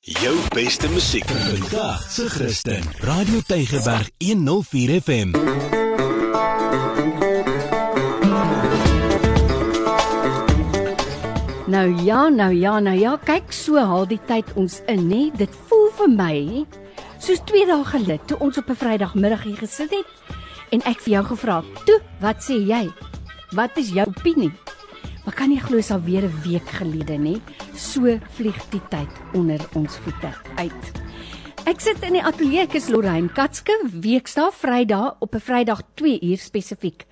Jou beste musiek vandag se Christen. Radio Tygerberg 104 FM. Nou ja, nou ja, nou ja, kyk so haal die tyd ons in, nê? Dit voel vir my soos 2 dae gelede toe ons op 'n Vrydagmiddag hier gesit het en ek vir jou gevra het, "Toe, wat sê jy? Wat is jou opinie?" Maar kan jy glo dis al weer 'n week gelede, nê? So vlieg die tyd onder ons voete uit. Ek sit in die ateljee, ek is Lorraine Katske, weekdae Vrydag op 'n Vrydag 2 uur spesifiek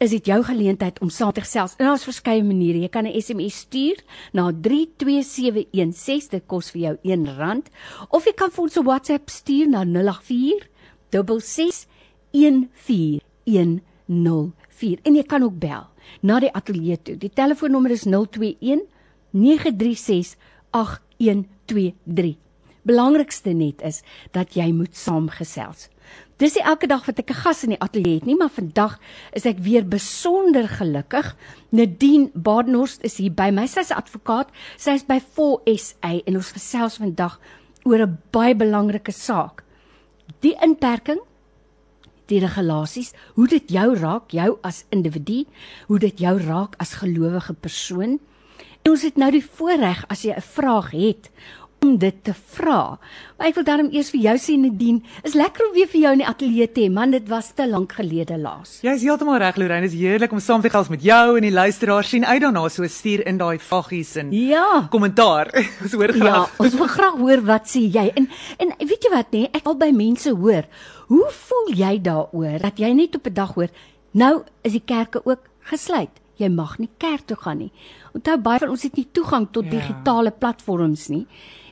is dit jou geleentheid om saam te gesels. En daar's verskeie maniere. Jy kan 'n SMS stuur na 32716. Dit kos vir jou R1 of jy kan vir ons 'n WhatsApp stuur na 084 6614104. En jy kan ook bel na die ateljee toe. Die telefoonnommer is 021 936 8123. Belangrikste net is dat jy moet saamgesels. Dis nie elke dag wat ek 'n gas in die ateljee het nie, maar vandag is ek weer besonder gelukkig. Nadine Badenhorst is hier by my. Sy's 'n advokaat. Sy is by 4SA en ons gesels vandag oor 'n baie belangrike saak. Die inperking die regulasies, hoe dit jou raak, jou as individu, hoe dit jou raak as gelowige persoon. En ons het nou die voorreg as jy 'n vraag het om dit te vra. Maar ek wil daarom eers vir jou sê Nadine, is lekker om weer vir jou in die ateljee te hê, man, dit was te lank gelede laas. Jy is heeltemal reg, Lorraine. Dit is heerlik om saam te gesels met jou en die luisteraars sien uit daarna so stuur in daai vaggies en Ja. kommentaar. Ons hoor Ja, graag. ons wil graag hoor wat sê jy. En en weet jy wat nê, ek wil by mense hoor. Hoe voel jy daaroor dat jy net op 'n dag hoor, nou is die kerke ook gesluit. Jy mag nie kerk toe gaan nie. Onthou baie van ons het nie toegang tot Ja. digitale platforms nie.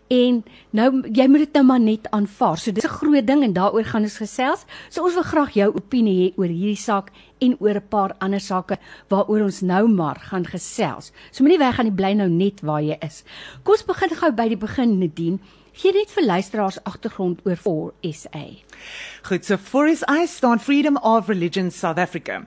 En nou jy moet dit nou maar net aanvaar. So dis 'n groot ding en daaroor gaan ons gesels. So ons wil graag jou opinie hê oor hierdie saak en oor 'n paar ander sake waaroor ons nou maar gaan gesels. So moenie weggaan nie, bly nou net waar jy is. Kom ons begin gou by die begin Nadine. Gee net vir luisteraars agtergrond oor 4SA. Goed, so for is I staan Freedom of Religion South Africa.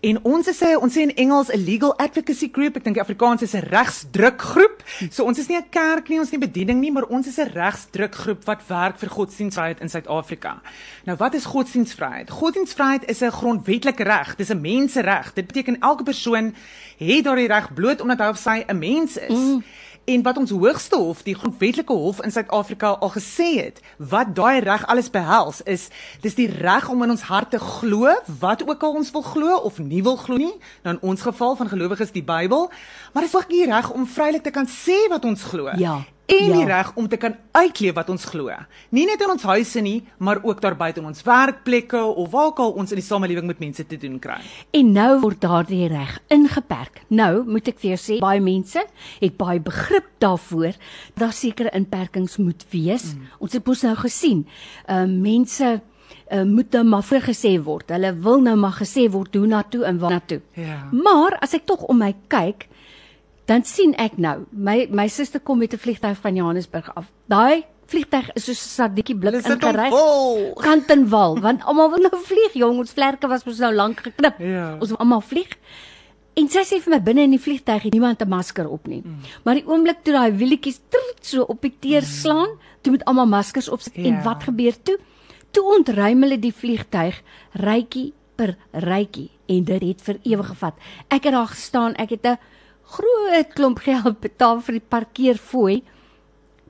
En ons is 'n ons sê in Engels 'n legal advocacy group. Ek dink Afrikaans is 'n regsdrukgroep. So ons is nie 'n kerk nie, ons nie bediening nie, maar ons is 'n regsdrukgroep wat werk vir godsdienstvryheid in Suid-Afrika. Nou wat is godsdienstvryheid? Godsdienstvryheid is 'n grondwetlike reg. Dis 'n mensereg. Dit beteken elke persoon het daardie reg bloot omdat hy of sy 'n mens is. Mm. En wat ons hoogste hof, die grondwetlike hof in Suid-Afrika al gesê het, wat daai reg alles behels, is dis die reg om in ons harte glo, wat ook al ons wil glo of nie wil glo nie. Nou in ons geval van gelowiges die Bybel, maar dis ook die reg om vrylik te kan sê wat ons glo. Ja, En ja. die reg om te kan uitleef wat ons glo. Nie net in ons huise nie, maar ook daar buite in ons werkplekke of waar ook al ons in die samelewing met mense te doen kry. En nou word daardie reg ingeperk. Nou moet ek jou sê, baie mense het baie begrip daarvoor dat daar sekere inperkings moet wees. Mm. Ons het mos nou gesien, uh mense uh, moet nou maar voorgesê word. Hulle wil nou maar gesê word hoe na toe en waar na toe. Ja. Maar as ek tog om my kyk, dan sien ek nou, my my suster kom met 'n vliegtyg van Johannesburg af. Daai vliegtyg is soos 'n sardietjie blik ingeryg. vol. Kant en wal, want almal wil nou vlieg, jong. Ons vlerke was mos nou lank geknip. Ja. Ons wil almal vlieg. En sy sê vir my binne in die vliegtyg het niemand 'n masker op nie. Mm. Maar die oomblik toe daai wielietjies trrrt so op die teer slaan, toe moet almal maskers opsit. Ja. En Ja. wat gebeur toe? Toe ontruim hulle die vliegtyg rytjie per rytjie en dit het vir ewig gevat. Ek het daar gestaan, ek het 'n groot klomp geld betaal vir die parkeerfooi.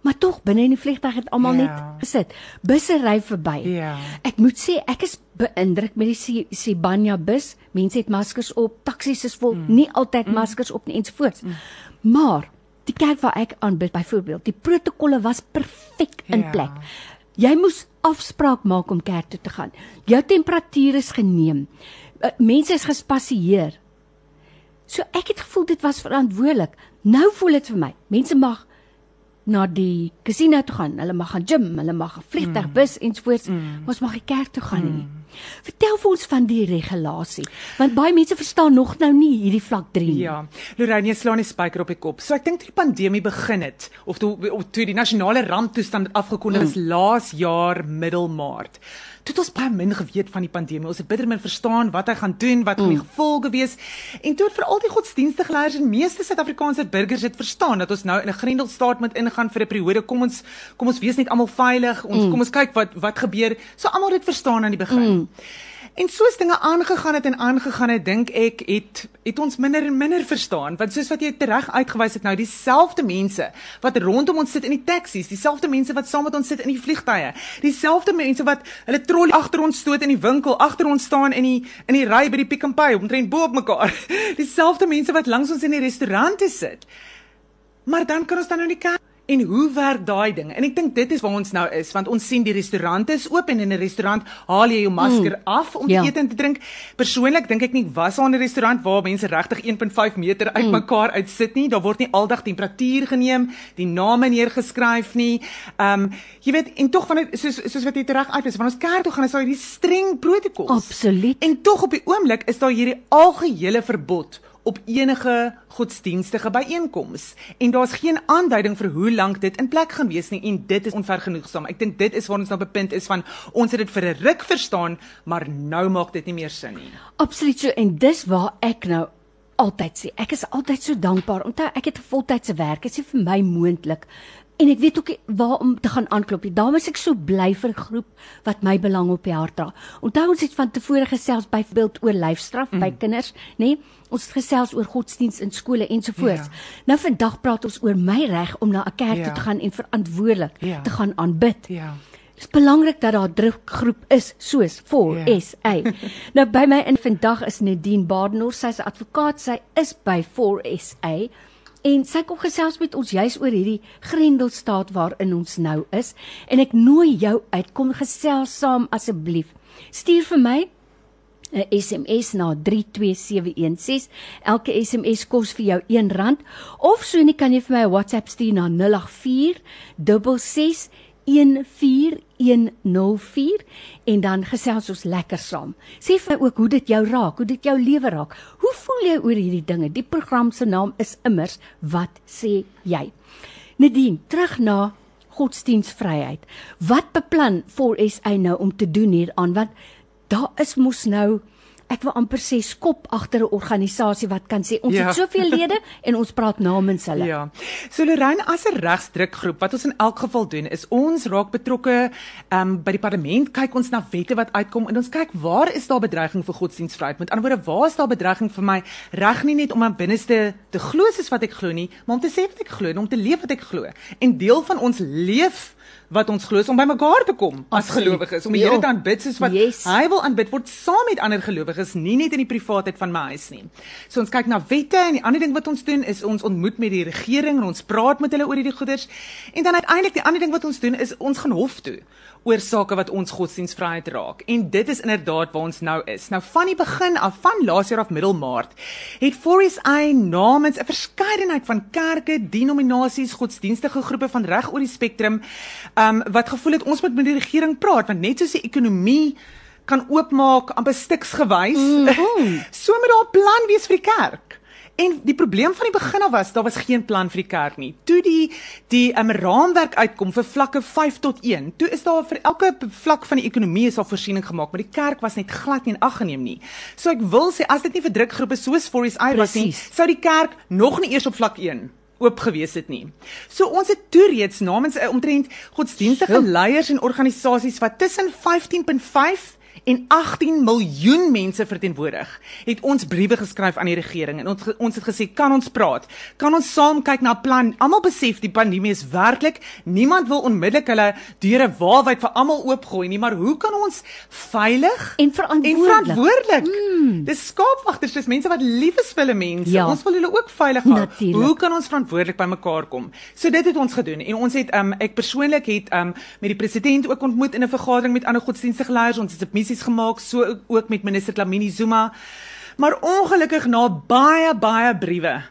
Maar tog binne in die vliegtyg het almal Ja. net gesit. Busse ry verby. Ja. Ek moet sê ek is beïndruk met die Si- Sibanya bus. Mense het maskers op, taksies is vol, mm. nie altyd mm. maskers op nie ensovoorts. Mm. Maar die kerk waar ek aanbid byvoorbeeld, die protokolle was perfek in Ja. plek. Jy moes afspraak maak om kerk toe te gaan. Jou temperatuur is geneem. Uh, Mense is gespasieer. So ek het gevoel dit was verantwoordelik. Nou voel dit vir my. Mense mag na die casino toe gaan. Hulle mag gaan gym, hulle mag 'n vliegtuig, bus ensovoorts. Mm. Ons mag nie kerk toe gaan nie. Mm. Vertel vir ons van die regulasie, want baie mense verstaan nog nou nie hierdie vlak 3 nie. Ja, Lorraine, jy slaan die spyker op die kop. So ek dink toe die pandemie begin het of toe of toe die nasionale ramptoestand afgekondig is mm. laas jaar middelmaart. Toe het ons baie min geweet van die pandemie. Ons het bitter min verstaan wat hy gaan doen, wat gaan mm. die gevolge wees. En toe het veral die godsdienstige leiers en meeste Suid-Afrikaanse burgers het verstaan dat ons nou in 'n grendelstaat moet ingaan vir 'n periode. Kom ons kom ons wees net almal veilig. Ons mm. kom ons kyk wat wat gebeur. So almal het verstaan aan die begin. Mm. En soos dinge aangegaan het en aangegaan het, dink ek het het ons minder en minder verstaan, want soos wat jy reg uitgewys het nou, dieselfde mense wat rondom ons sit in die taksies, dieselfde mense wat saam met ons sit in die vliegtye, dieselfde mense wat hulle trollie agter ons stoot in die winkel, agter ons staan in die in die ry by die Pick n Pay, omtrent bo op mekaar. Dieselfde mense wat langs ons in die restaurante sit. Maar dan kan ons dan nou nie kyk En hoe werk daai ding? En ek dink dit is waar ons nou is, want ons sien die restaurante is oop en in 'n restaurant haal jy jou masker mm. af om ja. te eet en te drink. Persoonlik dink ek nie was daar 'n restaurant waar mense regtig 1.5 meter uitmekaar mm. uitsit nie. Daar word nie aldag temperatuur geneem, die name neergeskryf nie. Ehm um, jy weet en tog van soos soos wat jy reg uitwys, van ons kerk toe gaan is daar hierdie streng protokols. Absoluut. En tog op die oomblik is daar hierdie algehele verbod op enige godsdienstige byeenkoms en daar's geen aanduiding vir hoe lank dit in plek gaan wees nie en dit is onvergenoegsaam. Ek dink dit is waar ons nou bepunt is van ons het dit vir 'n ruk verstaan, maar nou maak dit nie meer sin nie. Absoluut so en dis waar ek nou altyd sê. Ek is altyd so dankbaar. Onthou ek het 'n voltydse werk. Dit is vir my moontlik en ek weet ook waar om te gaan aanklop. Daarom is ek so bly vir 'n groep wat my belang op die hart dra. Onthou ons het van tevore gesels byvoorbeeld oor lyfstraf mm. by kinders, nê? Nee? Ons het gesels oor godsdiens in skole ensovoorts. Ja. Nou vandag praat ons oor my reg om na 'n kerk ja. toe te gaan en verantwoordelik ja. te gaan aanbid. Ja. Dit is belangrik dat daar 'n drukgroep is soos for ja. SA. nou by my in vandag is Nadine Badenhorst, sy's 'n advokaat, sy is by for SA en sy kom gesels met ons juis oor hierdie grendelstaat waarin ons nou is. En ek nooi jou uit. Kom gesels saam asseblief. Stuur vir my 'n SMS na 32716 elke SMS kos vir jou R1. Of so net kan jy vir my 'n WhatsApp stuur na 084 66 14104 en dan gesels ons lekker saam. Sê vir my ook hoe dit jou raak, hoe dit jou lewe raak. Hoe voel jy oor hierdie dinge? Die program se naam is immers wat sê jy? Nadine, terug na godsdienstvryheid. Wat beplan for SA nou om te doen hieraan want daar is mos nou ek wil amper sê skop agter 'n organisasie wat kan sê ons ja. het soveel lede en ons praat namens hulle. Ja. So Lorraine as 'n regsdrukgroep wat ons in elk geval doen is ons raak betrokke um, by die parlement kyk ons na wette wat uitkom en ons kyk waar is daar bedreiging vir godsdienstvryheid? Met ander woorde, waar is daar bedreiging vir my reg nie net om aan binneste te glo soos wat ek glo nie, maar om te sê wat ek glo en om te leef wat ek glo. En deel van ons leef wat ons glo om by mekaar te kom as gelowiges. Om die Here te aanbid soos wat yes. hy wil aanbid word saam met ander gelowiges nie net in die privaatheid van my huis nie. So ons kyk na wette en die ander ding wat ons doen is ons ontmoet met die regering en ons praat met hulle oor hierdie goeders. En dan uiteindelik die ander ding wat ons doen is ons gaan hof toe oor sake wat ons godsdienstvryheid raak. En dit is inderdaad waar ons nou is. Nou van die begin af, van laas jaar af middelmaart, het Forest I namens 'n verskeidenheid van kerke, denominasies, godsdienstige groepe van reg oor die spektrum, um wat gevoel het ons moet met die regering praat want net soos die ekonomie kan oopmaak amper stiksgewys, mm -hmm. so moet daar 'n plan wees vir die kerk. En die probleem van die begin af was daar was geen plan vir die kerk nie. Toe die die um, raamwerk uitkom vir vlakke 5 tot 1, toe is daar vir elke vlak van die ekonomie is daar voorsiening gemaak, maar die kerk was net glad nie in ag geneem nie. So ek wil sê as dit nie vir drukgroepe soos Forest I was nie, sou die kerk nog nie eers op vlak 1 oop gewees het nie. So ons het toe reeds namens 'n uh, omtrent godsdienstige leiers en organisasies wat tussen 15.5 en 18 miljoen mense verteenwoordig, het ons briewe geskryf aan die regering en ons ons het gesê kan ons praat? Kan ons saam kyk na 'n plan? Almal besef die pandemie is werklik. Niemand wil onmiddellik hulle deure waarwyd vir almal oopgooi nie, maar hoe kan ons veilig en verantwoordelik? En verantwoordelik. Mm. Dis skaapwagters, dis mense wat lief is vir hulle mense. Ja. Ons wil hulle ook veilig hou. Hoe kan ons verantwoordelik by mekaar kom? So dit het ons gedoen en ons het um, ek persoonlik het um, met die president ook ontmoet in 'n vergadering met ander godsdienstige leiers. Ons het 'n missies gemaak so ook met minister Klamini Zuma. Maar ongelukkig na baie baie briewe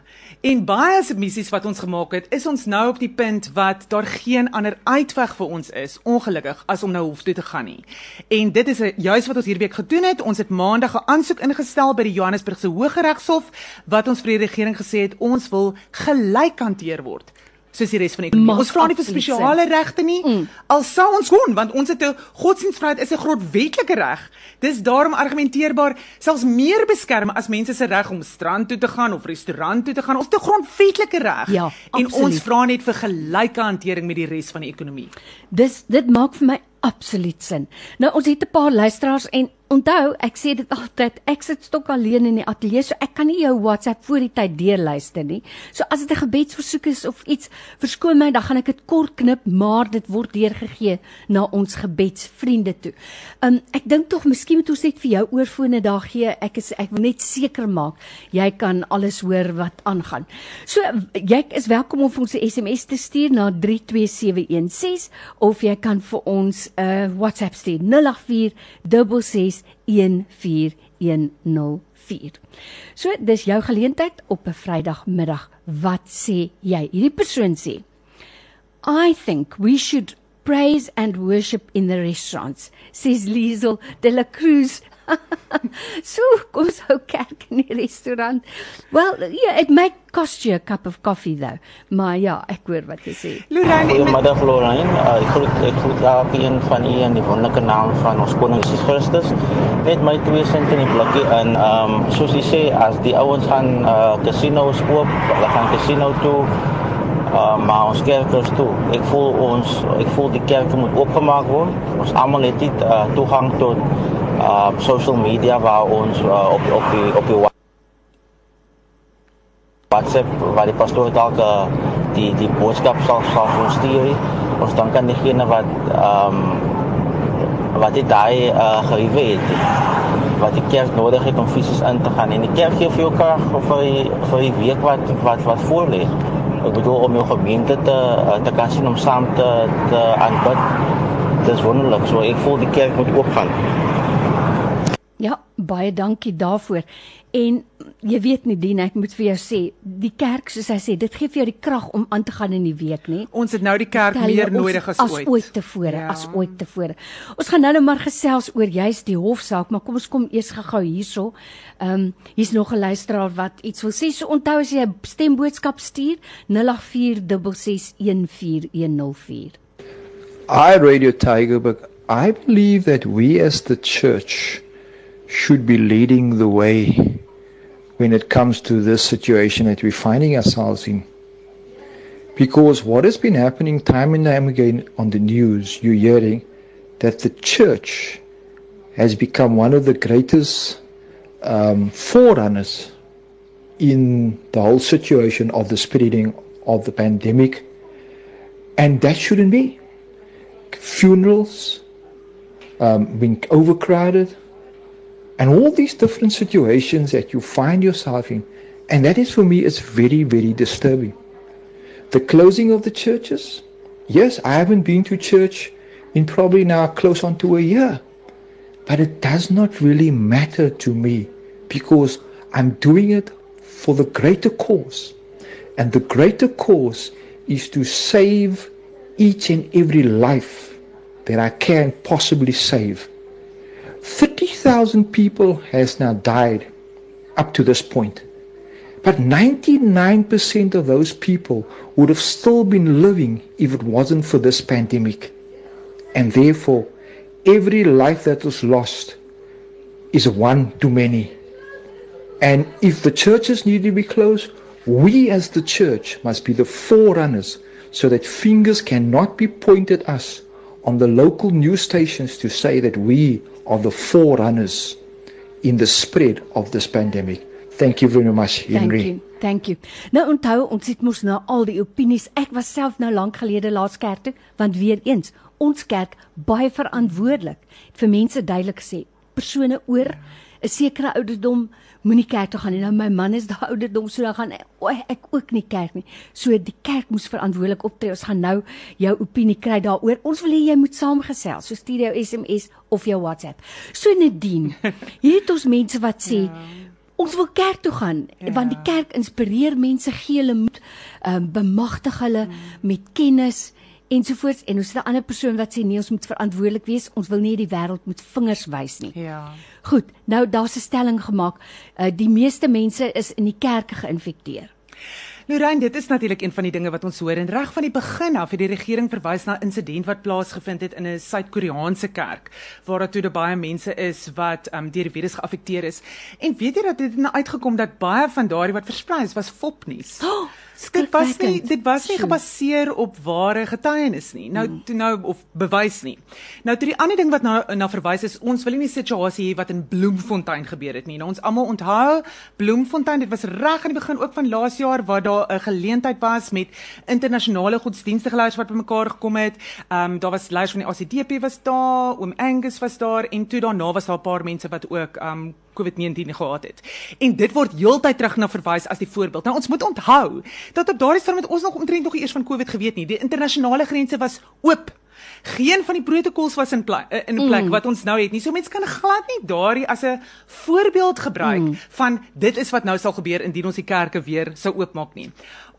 En baie submissies wat ons gemaak het, is ons nou op die punt wat daar geen ander uitweg vir ons is, ongelukkig, as om nou hof toe te gaan nie. En dit is juist wat ons hierdie week gedoen het. Ons het maandag 'n aansoek ingestel by die Johannesburgse Hooggeregshof wat ons vir die regering gesê het ons wil gelyk hanteer word soos die res van die ekonomie. Ons vra nie vir spesiale regte nie. Mm. Al sou ons kon, want ons het 'n godsdienstvryheid is 'n grondwetlike reg. Dis daarom argumenteerbaar selfs meer beskerm as mense se reg om strand toe te gaan of restaurant toe te gaan. Ons het 'n grondwetlike reg. Ja, en absoluut. ons vra net vir gelyke hantering met die res van die ekonomie. Dis dit maak vir my absoluut sin. Nou ons het 'n paar luisteraars en onthou, ek sê dit altyd, ek sit stok alleen in die ateljee, so ek kan nie jou WhatsApp voor die tyd deurluister nie. So as dit 'n gebedsversoek is of iets, verskoon my, dan gaan ek dit kort knip, maar dit word deurgegee na ons gebedsvriende toe. Um ek dink tog miskien moet ons net vir jou oorfone daar gee. Ek is ek wil net seker maak jy kan alles hoor wat aangaan. So jy is welkom om vir ons 'n SMS te stuur na 32716 of jy kan vir ons 'n uh, WhatsApp stuur 0846614104. So dis jou geleentheid op 'n Vrydagmiddag. Wat sê jy? Hierdie persoon sê I think we should praise and worship in the restaurants, says Liesel de la Cruz. so kom so kerk in die restaurant. Well, yeah, it might cost you a cup of coffee though. Maar ja, ek hoor wat jy sê. Lorraine, met- Goeiemiddag Lorraine. Uh, ek groet ek groet elke een van u in die wonderlike naam van ons koning Jesus Christus. Net my twee sente in die blikkie en ehm um, soos jy sê as die ouens gaan uh, casinos koop, hulle gaan casino toe. Uh, maar ons kerk is toe. Ek voel ons ek voel die kerk moet oopgemaak word. Ons almal het nie uh, toegang tot uh, social media waar ons uh, op op die op die WhatsApp waar die pastoor dalk uh, die die boodskap sal sal ons stuur. Ons dan kan diegene wat ehm um, wat dit daai uh, geriewe het wat die kerk nodig het om fisies in te gaan en die kerk gee vir jou krag vir die, vir die week wat wat wat voor lê. Ek bedoel om jou gemeente te te kan sien om saam te te aanbid. Dis wonderlik. So ek voel die kerk moet oopgaan. Baie dankie daarvoor. En jy weet nie Dien, ek moet vir jou sê, die kerk soos hy sê, dit gee vir jou die krag om aan te gaan in die week, nê? ons het nou die kerk Tel jy meer nodig as, as ooit tevore, Ja. as ooit tevore. Ons gaan nou net maar gesels oor juist die hofsaak, maar kom ons kom eers gou-gou hierso. Ehm um, hier's nog 'n luisteraar wat iets wil sê. So onthou as jy 'n stemboodskap stuur 0846614104. I, Radio Tiger, but I believe that we as the church should be leading the way when it comes to this situation that we're finding ourselves in. Because what has been happening time and time again on the news, you're hearing that the church has become one of the greatest um, forerunners in the whole situation of the spreading of the pandemic. And that shouldn't be funerals, um, being overcrowded, and all these different situations that you find yourself in. And that is for me is very, very disturbing. The closing of the churches. Yes, I haven't been to church in probably now close on to a year. But it does not really matter to me because I'm doing it for the greater cause. And the greater cause is to save each and every life that I can possibly save. 30,000 people has now died up to this point. But 99% of those people would have still been living if it wasn't for this pandemic. And therefore, every life that was lost is one too many. And if the churches need to be closed, we as the church must be the forerunners so that fingers cannot be pointed at us on the local news stations to say that we are the forerunners in the spread of this pandemic. Thank you very much, Henry. Thank you. Thank you. Nou onthou, ons het mos nou al die opinies. Ek was self nou lank gelede laas kerk toe, want weer eens, ons kerk baie verantwoordelik. Vir mense duidelik gesê, persone oor 'n sekere ouderdom moenie kerk toe gaan nie. Nou my man is daai ouderdom, so dan gaan ek, o, ek ook nie kerk nie. So die kerk moes verantwoordelik optree. Ons gaan nou jou opinie kry daaroor. Ons wil hê jy moet saamgesels. So stuur jou SMS of jou WhatsApp. So Nadine, hier het ons mense wat sê Ons wil kerk toe gaan Ja. ja. want die kerk inspireer mense, gee hulle moed, um, bemagtig hulle mm. met kennis ensovoorts en ons het 'n ander persoon wat sê nee, ons moet verantwoordelik wees. Ons wil nie die wêreld met vingers wys nie. Ja. Goed, nou daar's 'n stelling gemaak. Uh, die meeste mense is in die kerke geïnfekteer. Lorraine, dit is natuurlik een van die dinge wat ons hoor en reg van die begin af het die regering verwys na 'n insident wat plaasgevind het in 'n Suid-Koreaanse kerk waar daar toe baie mense is wat um, deur die virus geaffekteer is. En weet jy dat dit nou uitgekom dat baie van daardie wat versprei is was fopnuus. Oh, Dit was nie dit was nie gebaseer op ware getuienis nie. Nou toe nou of bewys nie. Nou toe die ander ding wat na na verwys is, ons wil nie 'n situasie hê wat in Bloemfontein gebeur het nie. Nou ons almal onthou Bloemfontein, dit was reg aan die begin ook van laas jaar waar daar 'n geleentheid was met internasionale godsdienstige leiers wat bymekaar gekom het. Ehm um, daar was leiers van die ACDP was daar, oom Angus was daar en toe daarna was daar 'n paar mense wat ook ehm um, COVID-19 gehad het. En dit word heeltyd terug na verwys as die voorbeeld. Nou ons moet onthou dat op daardie stadium het ons nog omtrent nog nie eers van COVID geweet nie. Die internasionale grense was oop. Geen van die protokols was in plek in plek mm. wat ons nou het nie. So mense kan glad nie daardie as 'n voorbeeld gebruik mm. van dit is wat nou sal gebeur indien ons die kerke weer sou oopmaak nie.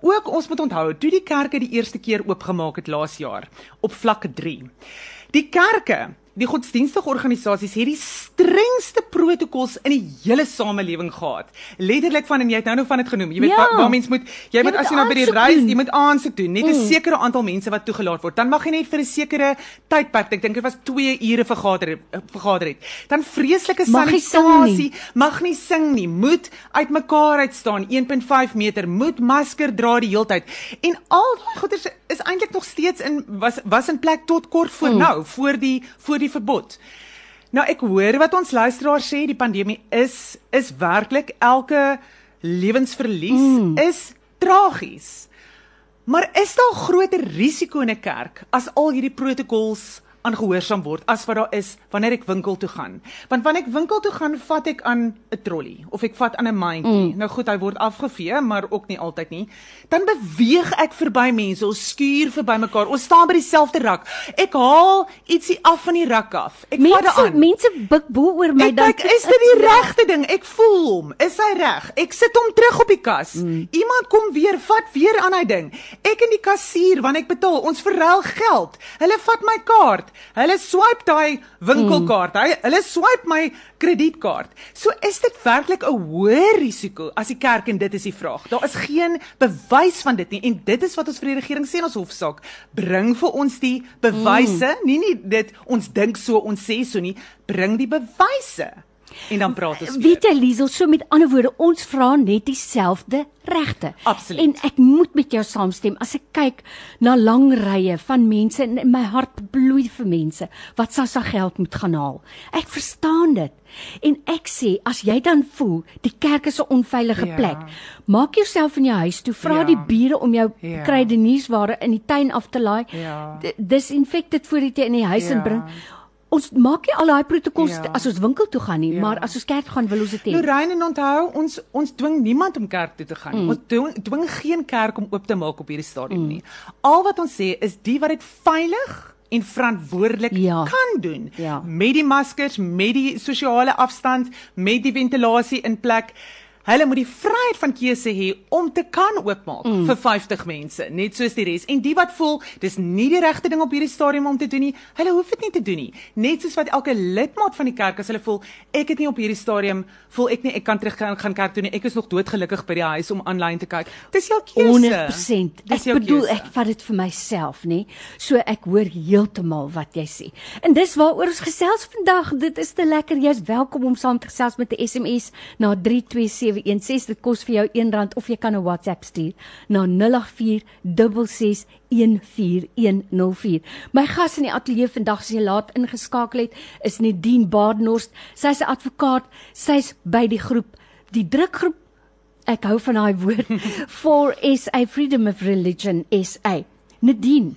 Ook ons moet onthou, toe die kerke die eerste keer oopgemaak het laas jaar op vlak 3. Die kerke Die godsdienstige organisasies het die strengste protokols in die hele samelewing gehad. Letterlik van en jy het nou nog van dit genoem. Jy weet Ja. waar, waar mens moet jy, Jy moet as jy nou by die reis, doen. jy moet aansoek doen. Net 'n mm. sekere aantal mense wat toegelaat word. Dan mag jy net vir 'n sekere tydperk, ek dink dit was 2 ure vergader eh, vergader het. Dan vreeslike sanitasie, mag nie sing nie. Moet uitmekaar uit staan 1.5 meter, moet masker dra die heeltyd. En al daai goeders is eintlik nog steeds in was was in plek tot kort voor mm. nou, voor die voor die verbod. Nou ek hoor wat ons luisteraars sê, die pandemie is is werklik elke lewensverlies mm. is tragies. Maar is daar groter risiko in 'n kerk as al hierdie protokols aangehoorsaam word as wat daar is wanneer ek winkel toe gaan? Want wanneer ek winkel toe gaan, vat ek aan 'n trolley of ek vat aan 'n mandjie. Mm. Nou goed, hy word afgevee, maar ook nie altyd nie. Dan beweeg ek verby mense, ons skuur verby mekaar. Ons staan by dieselfde rak. Ek haal ietsie af van die rak af. Ek vat dit Mense aan. mense buk bo oor my Ek kyk, is dit die regte ding? Ek voel hom. Is hy reg? Ek sit hom terug op die kas. Mm. Iemand kom weer, vat weer aan hy ding. Ek en die kassier, wanneer ek betaal, ons verruil geld. Hulle vat my kaart. Hulle swipe daai winkelkaart. Hy hulle swipe my kredietkaart. So is dit werklik 'n hoë risiko as die kerk en dit is die vraag. Daar is geen bewys van dit nie en dit is wat ons vir die regering sê in ons hofsaak. Bring vir ons die bewyse, mm. nie nie dit ons dink so, ons sê so nie. Bring die bewyse. En dan praat ons weer. Weet jy Liesel, so met ander woorde, ons vra net dieselfde regte. Absoluut. En ek moet met jou saamstem as ek kyk na lang rye van mense en my hart bloei vir mense wat SASSA geld moet gaan haal. Ek verstaan dit. En ek sê as jy dan voel die kerk is 'n onveilige Ja. plek, maak jouself in jou huis toe, vra Ja. die bure om jou Ja. kruideniersware in die tuin af te laai. Ja. D- Disinfek dit voor jy in die huis Ja. inbring. Ons maak nie al daai protokols Ja. as ons winkel toe gaan nie, Ja. maar as ons kerk gaan wil ons dit hê. Lorraine en onthou, ons ons dwing niemand om kerk toe te gaan. Mm. Ons dwing, dwing geen kerk om oop te maak op hierdie stadium nie. Al wat ons sê is die wat dit veilig en verantwoordelik Ja. kan doen Ja. met die maskers, met die sosiale afstand, met die ventilasie in plek. Hulle moet die vryheid van keuse hê om te kan oopmaak mm. vir 50 mense, net soos die res. En die wat voel dis nie die regte ding op hierdie stadium om te doen nie, hulle hoef dit nie te doen nie. Net soos wat elke lidmaat van die kerk as hulle voel ek het nie op hierdie stadium voel ek nie ek kan terug gaan, gaan kerk toe nie. Ek is nog doodgelukkig by die huis om aanlyn te kyk. Dis jou keuse. 100%. Ek Dis jou bedoel keuse. ek vat dit vir myself, nê. So ek hoor heeltemal wat jy sê. En dis waaroor ons gesels vandag. Dit is te lekker. Jy's welkom om saam te gesels met 'n SMS na 32716. Dit kos vir jou R1 of jy kan 'n WhatsApp stuur na 0846614104. My gas in die ateljee vandag as jy laat ingeskakel het, is Nadine Badenhorst. Sy's 'n advokaat. Sy's by die groep, die drukgroep Ek hou van daai woord for SA Freedom of Religion SA. Nadine,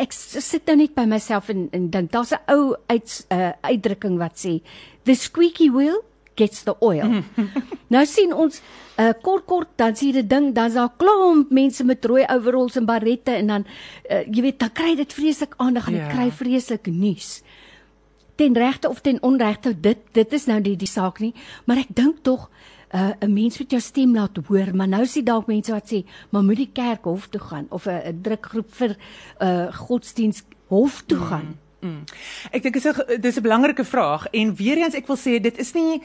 ek sit nou net by myself en en dink daar's 'n ou uit uh, uitdrukking wat sê the squeaky wheel gets the oil. nou sien ons uh, kort kort dan sien jy 'n ding dan's daar klomp mense met rooi overalls en barrette en dan uh, jy weet dan kry dit vreeslik aandag en dit Ja. kry vreeslik nuus ten regte of ten onregte dit dit is nou die die saak nie maar ek dink tog uh, 'n mens moet jou stem laat hoor, maar nou sien dalk mense wat sê, maar moet die kerk hof toe gaan of 'n 'n drukgroep vir 'n uh, godsdiens hof toe gaan. Mm, mm. Ek dink dit is 'n dis 'n belangrike vraag en weer eens ek wil sê dit is nie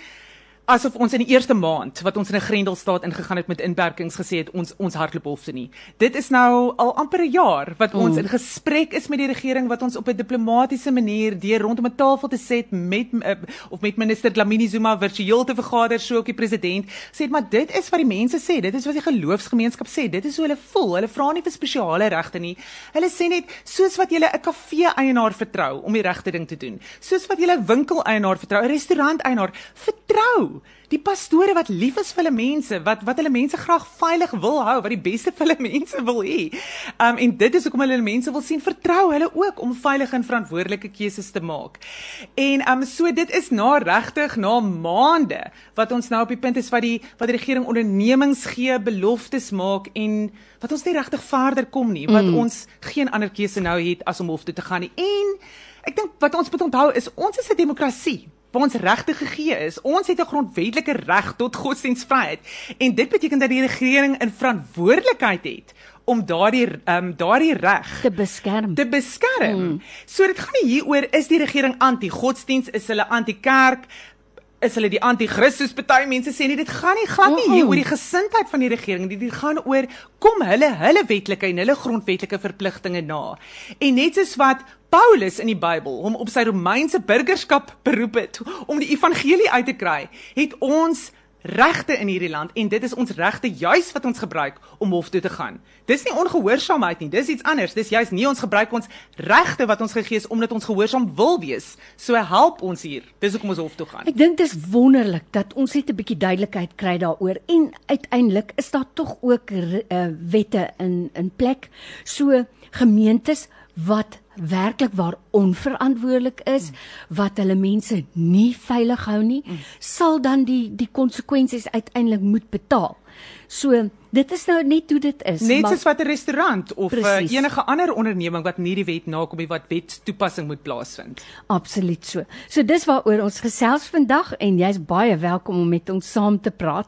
asof ons in die eerste maand wat ons in 'n Grendelstaat ingegaan het met inperkings gesê het ons ons hardloop hof nie. Dit is nou al amper 'n jaar wat ons mm. in gesprek is met die regering wat ons op 'n diplomatisiese manier deur rondom 'n tafel te sit met uh, of met minister Dlamini Zuma virtueel te vergader so ook die president sê maar dit is wat die mense sê, dit is wat die geloofsgemeenskap sê, dit is hoe hulle voel. Hulle vra nie vir spesiale regte nie. Hulle sê net soos wat jy 'n kafee eienaar vertrou om die regte ding te doen, soos wat jy 'n winkel eienaar vertrou, 'n restaurant eienaar vertrou die pastore wat lief is vir hulle mense, wat wat hulle mense graag veilig wil hou, wat die beste vir hulle mense wil hê. Um en dit is hoekom hulle hulle mense wil sien vertrou hulle ook om veilige en verantwoordelike keuses te maak. En um so dit is na regtig na maande wat ons nou op die punt is wat die wat die regering ondernemings gee, beloftes maak en wat ons nie regtig verder kom nie, wat mm. ons geen ander keuse nou het as om hof toe te gaan nie. En ek dink wat ons moet onthou is ons is 'n demokrasie waar ons regte gegee is. Ons het 'n grondwetlike reg tot godsdienstvryheid en dit beteken dat die regering 'n verantwoordelikheid het om daardie ehm um, daardie reg te beskerm. Te beskerm. Mm. So dit gaan nie hieroor is die regering anti-godsdiens, is hulle anti-kerk, is hulle die anti-Christus. Party mense sê nie dit gaan nie glad nie. Hier oor die gesindheid van die regering dit, dit gaan oor kom hulle hulle wetlike en hulle grondwetlike verpligtinge na. En net soos wat Paulus in die Bybel hom op sy Romeinse burgerskap beroep het om die evangelie uit te kry, het ons regte in hierdie land en dit is ons regte juis wat ons gebruik om hof toe te gaan. Dis nie ongehoorsaamheid nie, dis iets anders. Dis juis nie ons gebruik ons regte wat ons gegee is omdat ons gehoorsaam wil wees. So help ons hier. Dis hoekom ons hof toe gaan. Ek dink dit is wonderlik dat ons net 'n bietjie duidelikheid kry daaroor en uiteindelik is daar tog ook uh, wette in in plek. So gemeentes wat werklik waar onverantwoordelik is wat hulle mense nie veilig hou nie sal dan die die konsekwensies uiteindelik moet betaal. So dit is nou net hoe dit is. Net soos wat 'n restaurant of uh, enige ander onderneming wat nie die wet nakom nie wat wet toepassing moet plaasvind. Absoluut so. So dis waaroor ons gesels vandag en jy's baie welkom om met ons saam te praat.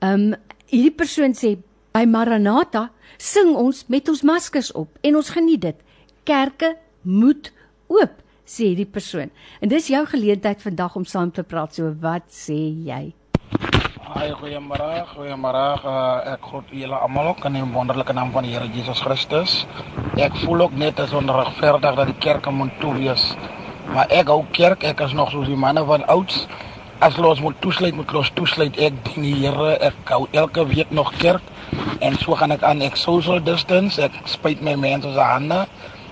Ehm um, hierdie persoon sê by Maranatha sing ons met ons maskers op en ons geniet dit kerke moet oop, sê die persoon. En dis jou geleentheid vandag om saam te praat. So wat sê jy? Haai, goeiemôre, goeiemôre. Uh, ek groet julle almal ook in die wonderlike naam van die Here Jesus Christus. Ek voel ook net as onregverdig dat die kerke moet toe wees. Maar ek hou kerk, ek is nog soos die manne van ouds. As ons moet toesluit, moet ons toesluit. Ek dien die Here. Ek hou elke week nog kerk en so gaan ek aan ek social distance. Ek spuit my mense se hande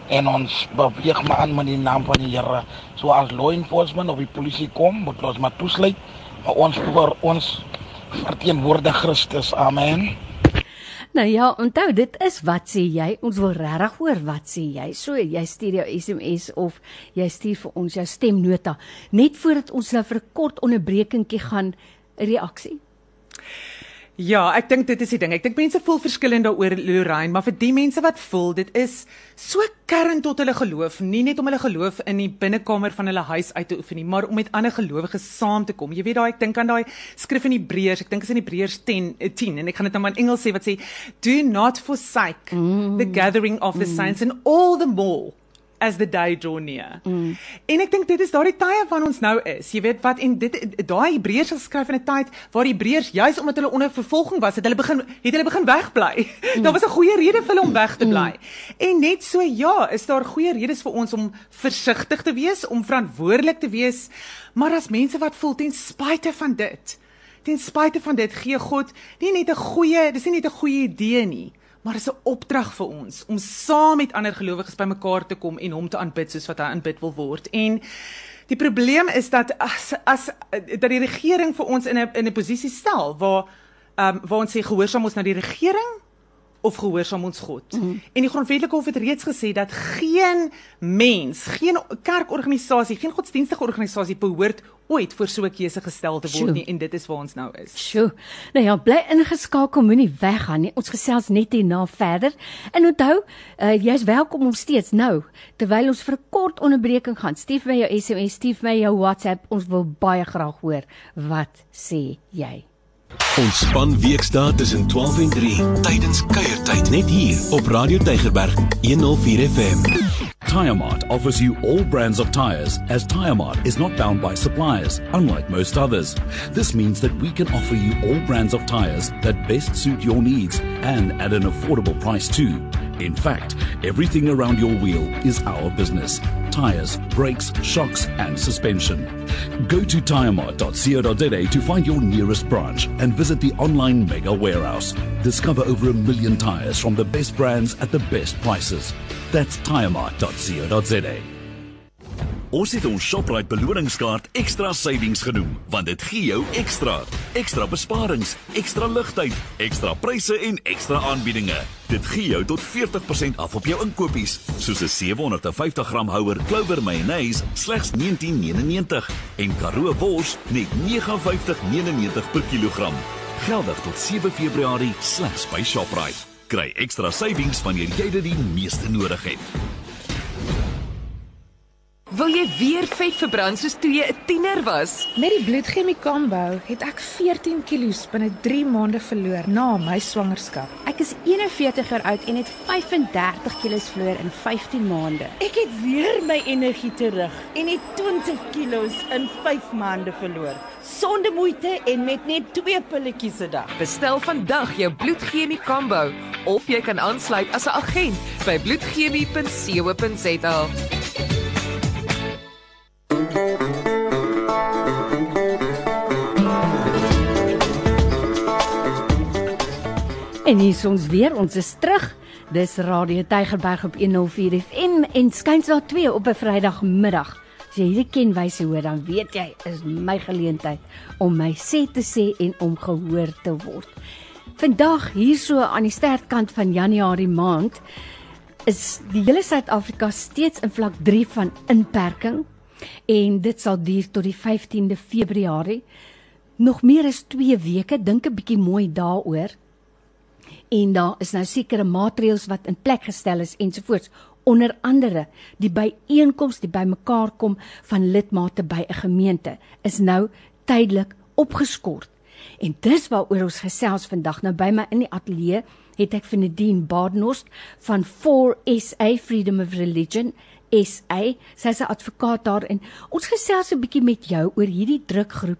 en ons beweeg maar aan met die naam van die Here. So as law enforcement of die polisie kom, moet ons maar toesluit. Maar ons vir ons verteenwoordig Christus. Amen. Nou ja, onthou dit is wat sê jy? Ons wil regtig hoor wat sê jy. So jy stuur jou SMS of jy stuur vir ons jou stemnota net voordat ons nou vir 'n kort onderbrekingkie gaan reaksie. Ja, ek dink dit is die ding. Ek dink mense voel verskillend daaroor Lorraine, maar vir die mense wat voel, dit is so kern tot hulle geloof, nie net om hulle geloof in die binnekamer van hulle huis uit te oefen nie, maar om met ander gelowiges saam te kom. Jy weet daai ek dink aan daai skrif in Hebreërs, ek dink is in Hebreërs 10 10 eh, en ek gaan dit nou maar in Engels sê wat sê do not forsake mm. the gathering of the mm. saints and all the more as the day draw near. Mm. En ek dink dit is daardie tye van ons nou is. Jy weet wat en dit daai Hebreërs geskryf in 'n tyd waar die Hebreërs juis omdat hulle onder vervolging was, het hulle begin het hulle begin wegbly. Mm. Daar was 'n goeie rede vir hulle om weg te mm. bly. Mm. En net so ja, is daar goeie redes vir ons om versigtig te wees, om verantwoordelik te wees. Maar as mense wat voel ten spyte van dit, ten spyte van dit gee God nie net 'n goeie, dis nie net 'n goeie idee nie maar dit is 'n opdrag vir ons om saam met ander gelowiges bymekaar te kom en hom te aanbid soos wat hy aanbid wil word. En die probleem is dat as as dat die regering vir ons in 'n in 'n posisie stel waar ehm um, waar ons sê gehoorsaam ons na die regering of gehoorsaam ons God. Mm -hmm. En die grondwetlike hof het reeds gesê dat geen mens, geen kerkorganisasie, geen godsdienstige organisasie behoort ooit voor so 'n keuse gestel te word nie en dit is waar ons nou is. Sjoe. Nou ja, bly ingeskakel, moenie weggaan nie. Ons gesels net hierna verder. En onthou, uh, jy's welkom om steeds nou terwyl ons vir 'n kort onderbreking gaan. Stuur my jou SMS, stuur my jou WhatsApp. Ons wil baie graag hoor wat sê jy. Ontspan weekdae tussen 12 en 3 tydens kuiertyd net hier op Radio Tygerberg 104 FM. Tiremark offers you all brands of tires as Tiremark is not bound by suppliers, unlike most others. This means that we can offer you all brands of tires that best suit your needs and at an affordable price too. In fact, everything around your wheel is our business. Tires, brakes, shocks and suspension. Go to tiremart.co.za to find your nearest branch and visit the online mega warehouse. Discover over a million tires from the best brands at the best prices. That's tiremart.co.za. Ons het ons Shoprite beloningskaart Extra Savings genoem, want dit gee jou ekstra, ekstra besparings, ekstra ligtyd, ekstra pryse en ekstra aanbiedinge. Dit gee jou tot 40% af op jou inkopies, soos 'n 750 gram houer Clover mayonnaise slegs 19.99 en Karoo wors net 59.99 per kilogram. Geldig tot 7 Februarie slegs by Shoprite. Kry ekstra savings wanneer jy dit die meeste nodig het. Wil jy weer vet verbrand soos toe jy 'n tiener was? Met die bloedchemie combo het ek 14 kg binne 3 maande verloor na my swangerskap. Ek is 41 jaar oud en het 35 kg verloor in 15 maande. Ek het weer my energie terug en het 20 kg in 5 maande verloor. Sonder moeite en met net 2 pilletjies 'n dag. Bestel vandag jou bloedchemie combo of jy kan aansluit as 'n agent by bloedchemie.co.za. En hier is ons weer, ons is terug. Dis Radio Tygerberg op 104 FM en skuins daar 2 op 'n Vrydagmiddag. As jy hierdie kenwyse hoor, dan weet jy is my geleentheid om my sê te sê en om gehoor te word. Vandag hierso aan die sterkant van Januarie maand is die hele Suid-Afrika steeds in vlak 3 van inperking en dit sal duur tot die 15de Februarie. Nog meer as 2 weke, dink 'n bietjie mooi daaroor en daar is nou sekere maatreëls wat in plek gestel is ensovoorts. Onder andere die byeenkoms die bymekaar kom van lidmate by 'n gemeente is nou tydelik opgeskort. En dis waaroor ons gesels vandag. Nou by my in die ateljee het ek vir Nadine Badenhorst van 4SA Freedom of Religion SA sy's 'n advokaat daar en ons gesels 'n bietjie met jou oor hierdie drukgroep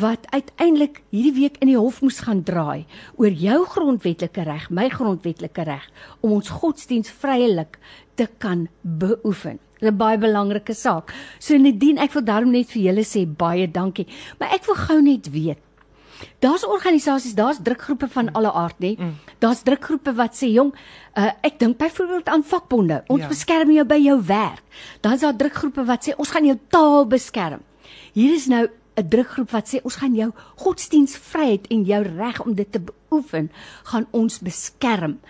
wat uiteindelik hierdie week in die hof moes gaan draai oor jou grondwetlike reg, my grondwetlike reg om ons godsdiens vrylik te kan beoefen. 'n Baie belangrike saak. So Nadine, ek wil daarom net vir julle sê baie dankie, maar ek wil gou net weet Daar's organisasies, daar's drukgroepe van alle aard, nê? Mm. Daar's drukgroepe wat sê, "Jong, uh, ek dink byvoorbeeld aan vakbonde. Ons ja. beskerm jou by jou werk." Dan's daar drukgroepe wat sê, "Ons gaan jou taal beskerm." Hier is nou 'n drukgroep wat sê ons gaan jou godsdienstvryheid en jou reg om dit te beoefen gaan ons beskerm.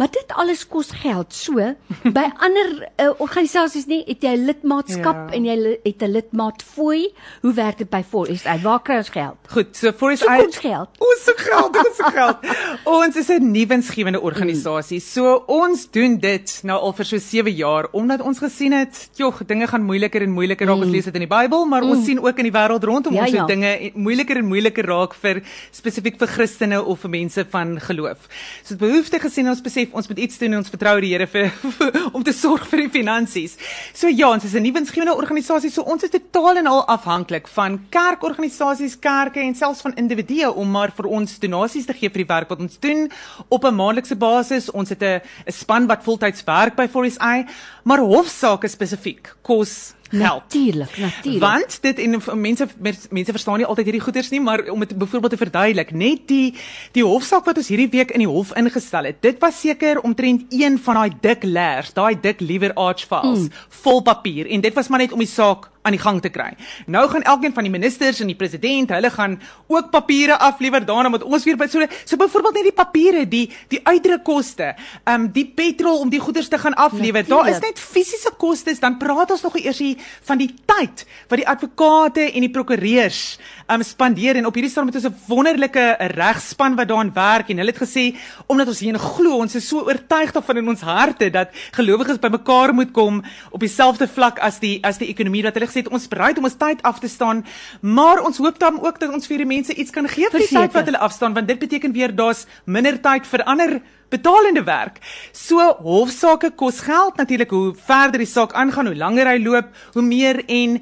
Maar dit alles kos geld. So by ander uh, organisasies nie het jy lidmaatskap ja. en jy het 'n lidmaatfooi. Hoe werk dit by Forest? Waar kry ons geld? Goed, so Forest so ons geld. Ons se geld, ons se geld. ons is 'n nuwensgewende organisasie. So ons doen dit nou al vir so 7 jaar omdat ons gesien het, jog, dinge gaan moeiliker en moeiliker raak. Mm. Ons lees dit in die Bybel, maar mm. ons sien ook in die wêreld rondom ja, ons hoe ja. dinge moeiliker en moeiliker raak vir spesifiek vir Christene of vir mense van geloof. So dit behoefte gesien ons besef ons moet iets doen en ons vertrou die Here vir, vir om te sorg vir die finansies. So ja, ons is 'n nuwensgewende organisasie, so ons is totaal en al afhanklik van kerkorganisasies, kerke en selfs van individue om maar vir ons donasies te gee vir die werk wat ons doen op 'n maandelikse basis. Ons het 'n span wat voltyds werk by Forest Eye, maar hofsaake spesifiek kos help. Natuurlik, natuurlik. Want dit en mense mense verstaan nie altyd hierdie goeters nie, maar om dit byvoorbeeld te verduidelik, net die die hofsaak wat ons hierdie week in die hof ingestel het, dit was seker omtrent een van daai dik leers, daai dik liewer arch files mm. vol papier en dit was maar net om die saak aan die gang te kry. Nou gaan elkeen van die ministers en die president, hulle gaan ook papiere aflewer. Daarna moet ons weer by so so byvoorbeeld net die papiere, die die uitdrukkoste, ehm um, die petrol om die goederes te gaan aflewer. Daar is net fisiese kostes, dan praat ons nog eers hier van die tyd wat die advokate en die prokureurs um, spandeer. En op hierdie stadium het ons 'n wonderlike regspan wat daaraan werk. En hulle het gesê omdat ons hier glo, ons is so oortuig daarvan in ons harte dat gelowiges bymekaar moet kom op dieselfde vlak as die as die ekonomie dat hulle gesê het ons bereid om ons tyd af te staan, maar ons hoop dan ook dat ons vir die mense iets kan gee vir die tyd wat hulle afstaan want dit beteken weer daar's minder tyd vir ander betalende werk. So hofsaake kos geld natuurlik hoe verder die saak aangaan, hoe langer hy loop, hoe meer en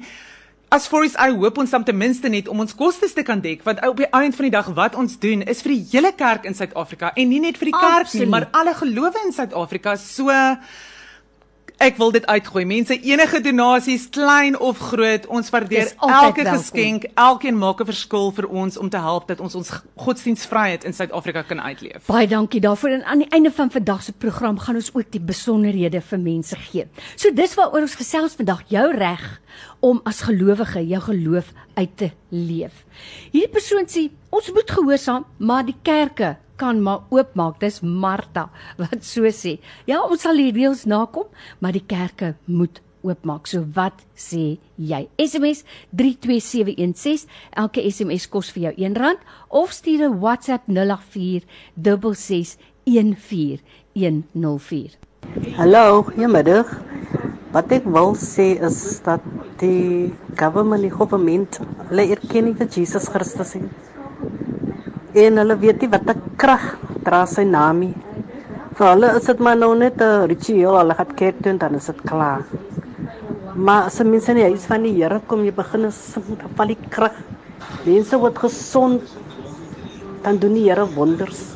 As Foris I hoop ons dan ten minste net om ons kostes te kan dek want op die einde van die dag wat ons doen is vir die hele kerk in Suid-Afrika en nie net vir die kerk nie Absoluut. maar alle gelowe in Suid-Afrika so Ek wil dit uitgooi. Mense, enige donasies, klein of groot, ons waardeer elke welkom. geskenk. Elkeen maak 'n verskil vir ons om te help dat ons ons godsdienstvryheid in Suid-Afrika kan uitleef. Baie dankie daarvoor en aan die einde van vandag se program gaan ons ook die besonderhede vir mense gee. So dis waaroor ons gesels vandag, jou reg om as gelowige jou geloof uit te leef. Hierdie persoon sê ons moet gehoorsaam, maar die kerke kan maar oopmaak. Dis Martha wat so sê. Ja, ons sal die reëls nakom, maar die kerke moet oopmaak. So wat sê jy? SMS 32716. Elke SMS kos vir jou R1 of stuur 'n WhatsApp 084 6614104. Hallo, goeiemiddag. Wat ek wil sê is dat die government, die government, hulle erken nie vir Jesus Christus nie. En hulle weet nie wat 'n krag dra sy naam nie. Vir hulle is dit maar nou net 'n ritueel, hulle gaan kerk toe en dan is dit klaar. Maar as mense die huis van die Here kom, jy begin sing val die krag. Mense word gesond, dan doen die Here wonders.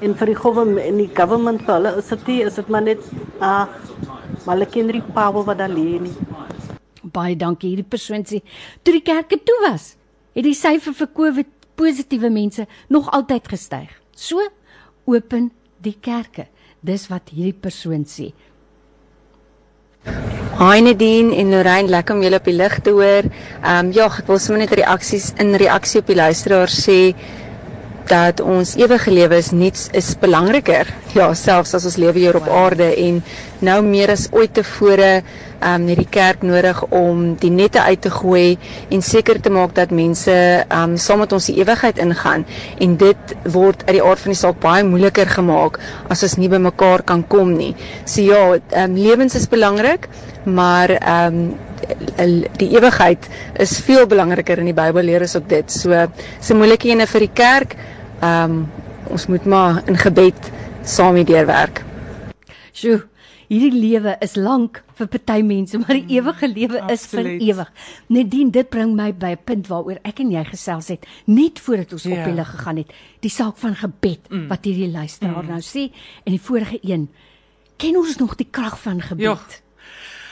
En vir die government en die government vir hulle is dit nie, is dit maar net ag, maar hulle ken nie power wat daar lê nie. Baie dankie. Hierdie persoon sê toe die kerke toe was, het die syfer vir COVID positiewe mense nog altyd gestyg. So open die kerke. Dis wat hierdie persoon sê. Hi Nadine en Lorraine, lekker om julle op die lig te hoor. Ehm um, ja, ek wil sommer net reaksies in reaksie op die luisteraar sê dat ons ewige lewe is niets is belangriker. Ja, selfs as ons lewe hier op aarde en nou meer as ooit tevore ehm um, het die kerk nodig om die nette uit te gooi en seker te maak dat mense ehm um, saam met ons die ewigheid ingaan en dit word uit die aard van die saak baie moeiliker gemaak as ons nie by mekaar kan kom nie. So ja, ehm um, lewens is belangrik, maar ehm um, die ewigheid is veel belangriker in die Bybel leer ons ook dit. So se moeilike ene vir die kerk. Ehm um, ons moet maar in gebed saam hierdeur werk. Sjoe, hierdie lewe is lank vir party mense, maar die ewige lewe is vir ewig. Nadien dit bring my by 'n punt waaroor ek en jy gesels het net voordat ons Ja. op die lig gegaan het. Die saak van gebed Mm. wat hierdie luisteraar nou sê en die vorige een. Ken ons nog die krag van gebed? Ja.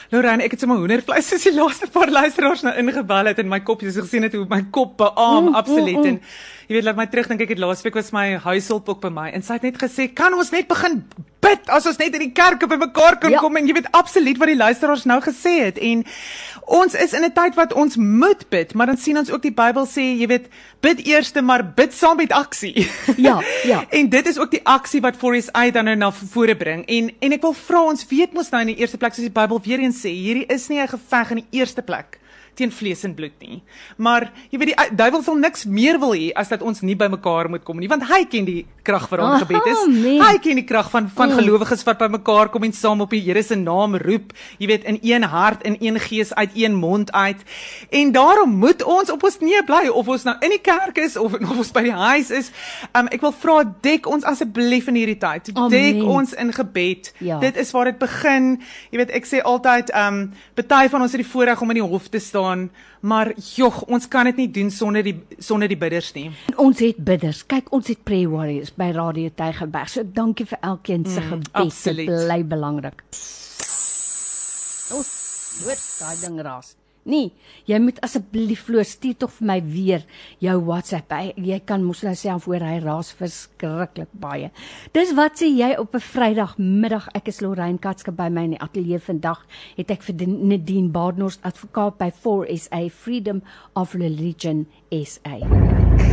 Lorraine, ek het sommer hoendervleis soos die laaste paar luisteraars nou ingebel het in my kop. Jy het gesien het hoe my kop beaam Mm, absoluut mm, mm. en jy weet laat my terugdink ek het laasweek was my huishulp ook by my en sy het net gesê kan ons net begin bid as ons net in die kerk op mekaar kan Ja. kom en jy weet absoluut wat die luisteraars nou gesê het en ons is in 'n tyd wat ons moet bid maar dan sien ons ook die Bybel sê jy weet bid eerste maar bid saam met aksie. Ja, ja. En dit is ook die aksie wat Forest I dan nou na vore bring. En en ek wil vra ons weet mos nou in die eerste plek soos die Bybel weer eens sê, hierdie is nie 'n geveg in die eerste plek teen vlees en bloed nie. Maar jy weet die duiwel sal niks meer wil hê as dat ons nie by mekaar moet kom nie, want hy ken die krag vir ons gebed is. mens. Hy ken die krag van van gelowiges wat by mekaar kom en saam op die Here se naam roep, jy weet in een hart en een gees uit een mond uit. En daarom moet ons op ons knieë bly of ons nou in die kerk is of of ons by die huis is. Um ek wil vra dek ons asseblief in hierdie tyd. Amen. Dek ons in gebed. Ja. Dit is waar dit begin. Jy weet ek sê altyd um party van ons het die voorreg om in die hof te staan, maar jog, ons kan dit nie doen sonder die sonder die bidders nie. En ons het bidders. Kyk, ons het prayer warriors by Radio Tygerberg. So dankie vir elkeen se Mm, gebed. Dit bly belangrik. Ons dood daai ding raas. Nee, jy moet asseblief Floor stuur tog vir my weer jou WhatsApp. Hy, jy kan mos nou self hoor hy raas verskriklik baie. Dis wat sê jy op 'n Vrydagmiddag. Ek is Lorraine Katske by my in die ateljee vandag. Het ek vir Nadine Badenhorst advokaat by 4SA Freedom of Religion SA.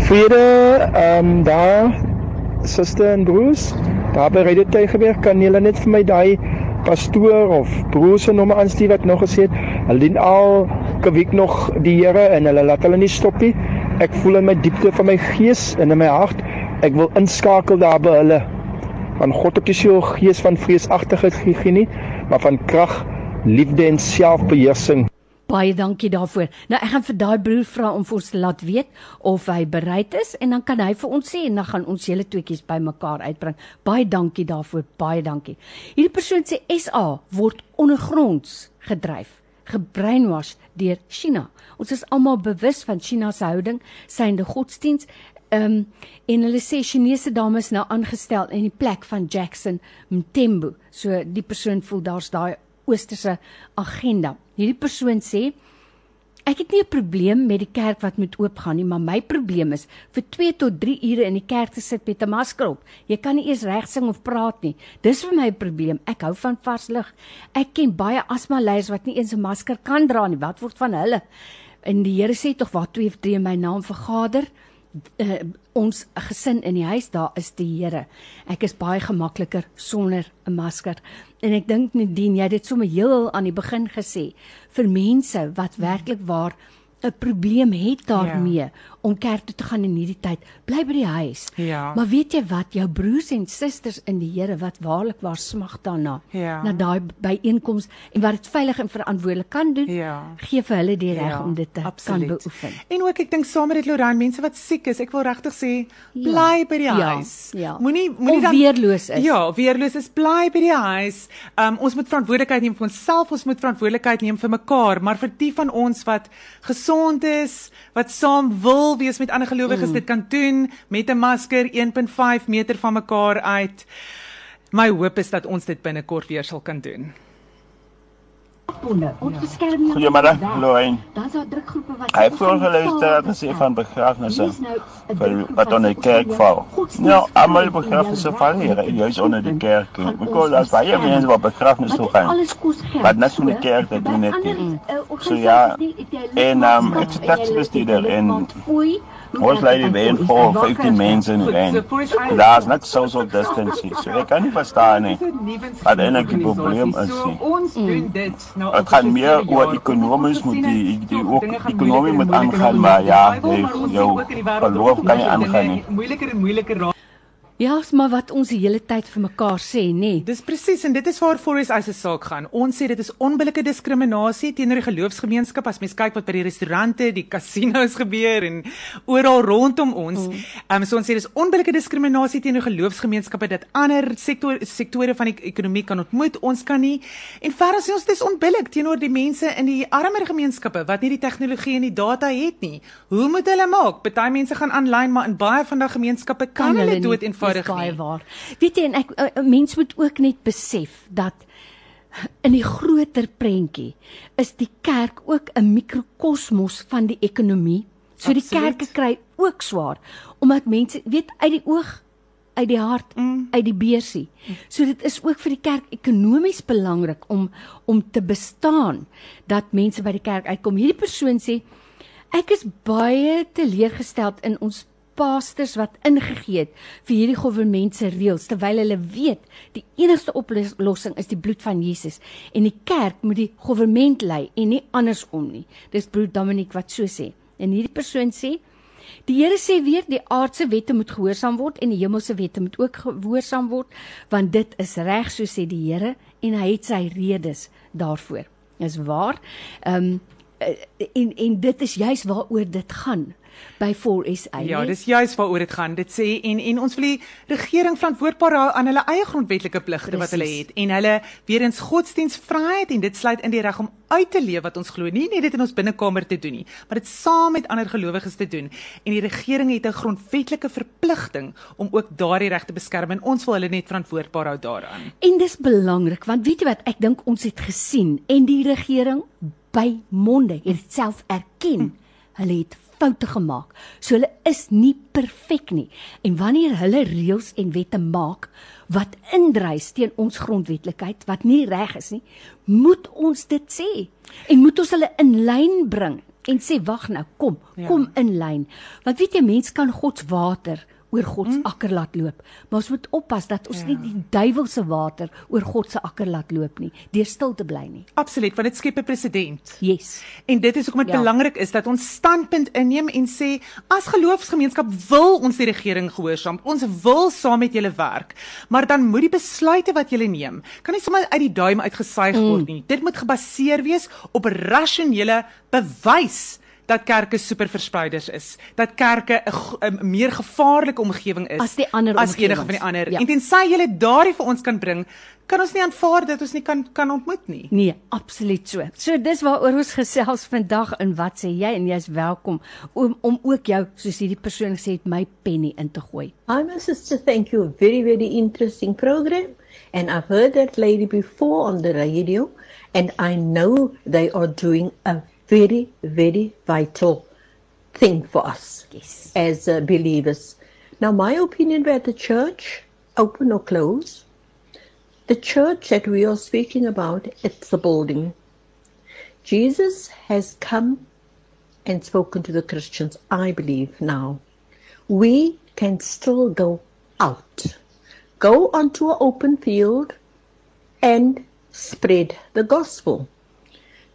Vrede, ehm um, daar suster en broers, daar by Radio Tygerberg kan julle net vir my daai pastoor of broer se nommer aanstuur wat nog gesê het, hulle dien al week nog die Here en hulle laat hulle nie stop nie. Ek voel in my diepte van my gees en in my hart, ek wil inskakel daar by hulle. Van God op die so gees van vreesagtigheid gee nie, maar van krag, liefde en selfbeheersing. Baie dankie daarvoor. Nou ek gaan vir daai broer vra om vir ons te laat weet of hy bereid is en dan kan hy vir ons sê en dan gaan ons julle tweeetjies bymekaar uitbring. Baie dankie daarvoor. Baie dankie. Hierdie persoon sê SA word ondergronds gedryf gebrainwash deur China. Ons is almal bewus van China se houding, synde godsdiens. Ehm um, en hulle sê Chinese dames nou aangestel in die plek van Jackson Mthembu. So die persoon voel daar's daai oosterse agenda. Hierdie persoon sê Ek het nie 'n probleem met die kerk wat moet oopgaan nie, maar my probleem is vir 2 tot 3 ure in die kerk te sit met 'n masker op. Jy kan nie eers reg sing of praat nie. Dis vir my 'n probleem. Ek hou van vars lug. Ek ken baie asma leiers wat nie eens 'n masker kan dra nie. Wat word van hulle? En die Here sê tog waar twee of drie in my naam vergader, uh, ons gesin in die huis daar is die Here. Ek is baie gemakliker sonder 'n masker. En ek dink Nadine, jy het dit sommer heel aan die begin gesê vir mense wat werklik waar 'n probleem het daarmee ja. Om kerk toe te gaan in hierdie tyd. Bly by die huis. Ja. Maar weet jy wat, jou broers en susters in die Here wat waarlik waar smag daarna, Ja. na daai byeenkoms en wat dit veilig en verantwoordelik kan doen, Ja. gee vir hulle die reg Ja, om dit te absoluut. kan beoefen. En ook ek dink saam met dit Lorraine, mense wat siek is, ek wil regtig sê, bly by die Ja, huis. ja. Moenie moenie Of dan weerloos is. Ja, weerloos is, bly by die huis. Um ons moet verantwoordelikheid neem vir onsself, ons moet verantwoordelikheid neem vir mekaar, maar vir die van ons wat gesond is, wat saam wil wees met ander gelowiges, Mm. dit kan doen met 'n masker 1.5 meter van mekaar uit. My hoop is dat ons dit binnekort weer sal kan doen. Ons beskerm jou. Goeiemôre, Lorraine. Dan's daar drukgroepe wat Hy het vroeër geluister dat gesê van begrafnisse vir wat onder die kerk val. Ja, almal begrafnisse val hier, juis onder die kerk. Because as baie mense wat begrafnisse toe gaan. Wat net van die kerk te doen het. nie. So ja, en um, ek is taxbestuurder en ons lei die wen vir 15 mense in die wen. Daar's net social distancing. So ek kan nie verstaan nie wat eintlik die probleem is nie. Ons doen dit nou Het gaat meer oor economisch moet die, die ook economie moet aangaan, maar ja, jou geloof kan nie aangaan nie. moeiliker en moeiliker raak. Ja, maar wat ons die hele tyd vir mekaar sê, nê. Nee. Dis presies en dit is waar Forest Ice se saak gaan. Ons sê dit is onbillike diskriminasie teenoor die geloofsgemeenskap as mens kyk wat by die restaurante, die casinos gebeur en oral rondom ons. Mm. Ehm um, so ons sê dis onbillike diskriminasie teenoor geloofsgemeenskappe dat ander sektor sektore van die ekonomie kan ontmoet. Ons kan nie en verder sê ons dis onbillik teenoor die mense in die armer gemeenskappe wat nie die tegnologie en die data het nie. Hoe moet hulle maak? Party mense gaan aanlyn, maar in baie van daai gemeenskappe kan, kan hulle dood nie. Eenvoudig Dis baie nie. waar. Weet jy en ek 'n mens moet ook net besef dat in die groter prentjie is die kerk ook 'n mikrokosmos van die ekonomie. So die Absoluut. kerke kry ook swaar omdat mense weet uit die oog uit die hart mm. uit die beursie. So dit is ook vir die kerk ekonomies belangrik om om te bestaan dat mense by die kerk uitkom. Hierdie persoon sê ek is baie teleurgesteld in ons pastors wat ingegee het vir hierdie government se reëls terwyl hulle weet die enigste oplossing is die bloed van Jesus en die kerk moet die government lei en nie andersom nie. Dis broer Dominic wat so sê. En hierdie persoon sê Die Here sê weer die aardse wette moet gehoorsaam word en die hemelse wette moet ook gehoorsaam word want dit is reg so sê die Here en hy het sy redes daarvoor. Is waar. Ehm um, en en dit is juis waaroor dit gaan by 4SA. Ja, nee? dis juis waaroor dit gaan. Dit sê en en ons wil die regering verantwoordbaar hou aan hulle eie grondwetlike pligte wat hulle het en hulle weer eens godsdienstvryheid en dit sluit in die reg om uit te leef wat ons glo. Nie net dit in ons binnekamer te doen nie, maar dit saam met ander gelowiges te doen. En die regering het 'n grondwetlike verpligting om ook daardie reg te beskerm en ons wil hulle net verantwoordbaar hou daaraan. En dis belangrik want weet jy wat ek dink ons het gesien en die regering by monde het dit self erken. Hm. Hulle het foute gemaak. So hulle is nie perfek nie. En wanneer hulle reëls en wette maak wat indrys teen ons grondwetlikheid wat nie reg is nie, moet ons dit sê. En moet ons hulle in lyn bring en sê wag nou, kom, ja. kom in lyn. Want weet jy mens kan God se water oor God se mm. akker laat loop. Maar ons moet oppas dat ons ja. nie die duiwelse water oor God se akker laat loop nie, deur stil te bly nie. Absoluut, want dit skep 'n presedent. Yes. En dit is hoekom dit ja. belangrik is dat ons standpunt inneem en sê as geloofsgemeenskap wil ons die regering gehoorsaam. Ons wil saam met julle werk, maar dan moet die besluite wat julle neem, kan nie sommer uit die duim uitgesuig mm. word nie. Dit moet gebaseer wees op rasionele bewys dat kerke superverspreiders is, dat kerke 'n meer gevaarlike omgewing is as die ander as enige van die ander. Ja. En tensy jy daardie vir ons kan bring, kan ons nie aanvaar dat ons nie kan kan ontmoet nie. Nee, absoluut so. So dis waaroor ons gesels vandag en wat sê jy en jy's welkom om om ook jou soos hierdie persoon gesê het my penny in te gooi. I must just thank you very very interesting program and I've heard that lady before on the radio and I know they are doing a very, very vital thing for us yes. as uh, believers. Now, my opinion about the church, open or close, the church that we are speaking about, it's a building. Jesus has come and spoken to the Christians, I believe now. We can still go out, go onto an open field and spread the gospel.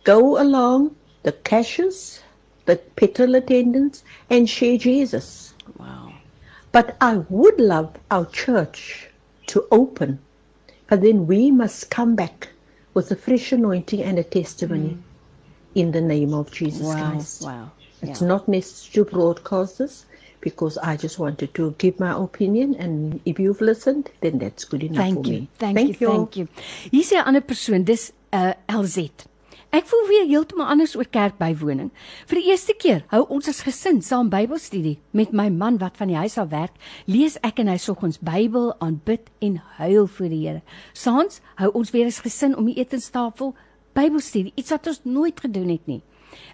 Go along the cashiers, the petrol attendants, and share Jesus. Wow. But I would love our church to open, but then we must come back with a fresh anointing and a testimony mm. in the name of Jesus wow. Christ. Wow. It's yeah. not necessary to broadcast this because I just wanted to give my opinion and if you've listened then that's good enough thank for you. me. Thank, thank you. Thank you. Hier's 'n ander persoon, dis uh LZ. Ek voel weer heeltemal anders oor kerkbywoning. Vir die eerste keer hou ons as gesin saam Bybelstudie met my man wat van die huis af werk. Lees ek en hy soggens Bybel, aanbid en huil voor die Here. Saans hou ons weer as gesin om die etenstafel Bybelstudie, iets wat ons nooit gedoen het nie.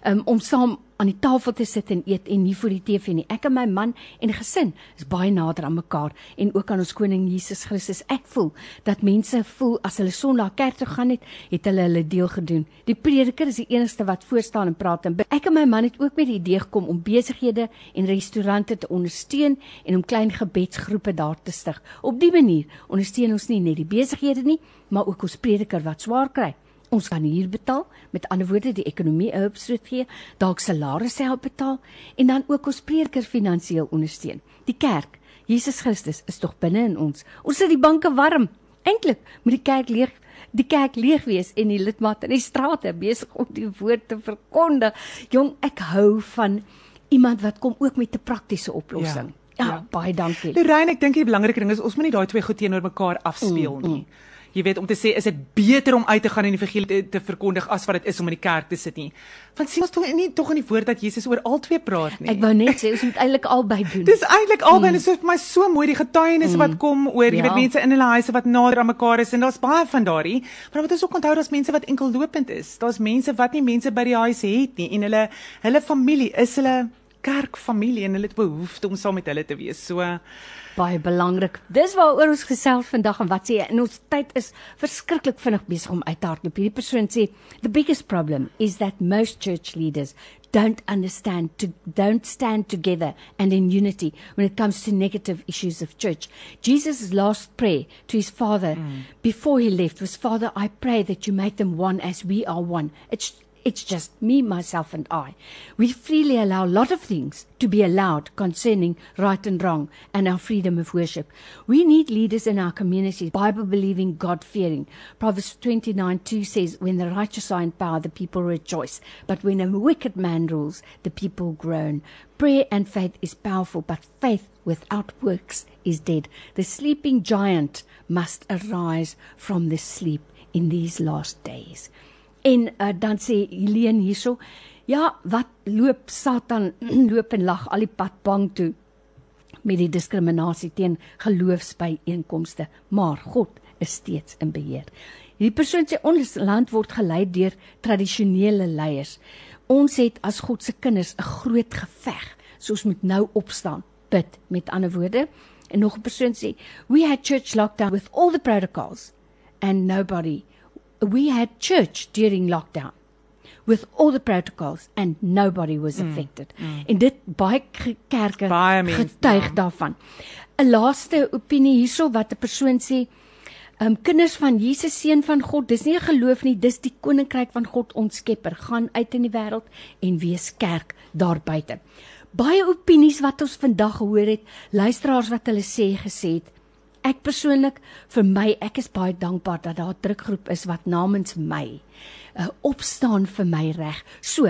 Um, om saam aan die tafel te sit en eet en nie vir die TV nie. Ek en my man en gesin is baie nader aan mekaar en ook aan ons koning Jesus Christus. Ek voel dat mense voel as hulle Sondag kerk toe gaan het, het hulle hulle deel gedoen. Die prediker is die enigste wat voor staan en praat en ek en my man het ook met die idee gekom om besighede en restaurante te ondersteun en om klein gebedsgroepe daar te stig. Op dië manier ondersteun ons nie net die besighede nie, maar ook ons prediker wat swaar kry. Ons kan huur betaal, met ander woorde die ekonomie 'n hulpstoot gee, dalk salarisse help betaal en dan ook ons prediker finansiëel ondersteun. Die kerk, Jesus Christus is tog binne in ons. Ons sit die banke warm. Eintlik moet die kerk leeg die kerk leeg wees en die lidmate in die strate besig om die woord te verkondig. Jong, ek hou van iemand wat kom ook met 'n praktiese oplossing. Ja, ja, ja. baie dankie. Lorraine, ek dink die belangrike ding is ons moet nie daai twee goed teenoor mekaar afspeel mm, nie. Mm jy weet om te sê is dit beter om uit te gaan en die evangelie te, te verkondig as wat dit is om in die kerk te sit nie. Want sien ons tog nie tog in die woord dat Jesus oor al twee praat nie. Ek wou net sê ons moet eintlik albei doen. Dis eintlik albei mm. en dit is vir my so mooi die getuienisse mm. wat kom oor jy ja. weet mense in hulle huise wat nader aan mekaar is en daar's baie van daardie. Maar wat ons ook onthou daar's mense wat enkel lopend is. Daar's mense wat nie mense by die huis het nie en hulle hulle familie is hulle kerkfamilie en hulle het behoefte om saam met hulle te wees. So baie belangrik. Dis waaroor ons gesels vandag en wat sê? In ons tyd is verskriklik vinnig besig om uit te hardloop. Hierdie persoon sê the biggest problem is that most church leaders don't understand to don't stand together and in unity when it comes to negative issues of church. Jesus' last prayer to his father mm. before he left was Father, I pray that you make them one as we are one. It's It's just me, myself, and I. We freely allow a lot of things to be allowed concerning right and wrong and our freedom of worship. We need leaders in our communities, Bible believing, God fearing. Proverbs 29 2 says, When the righteous are in power, the people rejoice. But when a wicked man rules, the people groan. Prayer and faith is powerful, but faith without works is dead. The sleeping giant must arise from the sleep in these last days. En uh, dan sê Helene hierso, ja, wat loop Satan loop en lag al die pad bang toe met die diskriminasie teen geloofsbyeenkomste, maar God is steeds in beheer. Hierdie persoon sê ons land word gelei deur tradisionele leiers. Ons het as God se kinders 'n groot geveg, so ons moet nou opstaan, bid met ander woorde. En nog 'n persoon sê, we had church lockdown with all the protocols and nobody we had church during lockdown. with all the protocols and nobody was Mm, affected. mm. En dit baie kerke Baie mense, getuig ja. daarvan. 'n Laaste opinie hierso wat 'n persoon sê, ehm um, kinders van Jesus seun van God, dis nie 'n geloof nie, dis die koninkryk van God ons Skepper. Gaan uit in die wêreld en wees kerk daar buite. Baie opinies wat ons vandag gehoor het, luisteraars wat hulle sê gesê het. Ek persoonlik vir my, ek is baie dankbaar dat daar 'n drukgroep is wat namens my uh, opstaan vir my reg. So,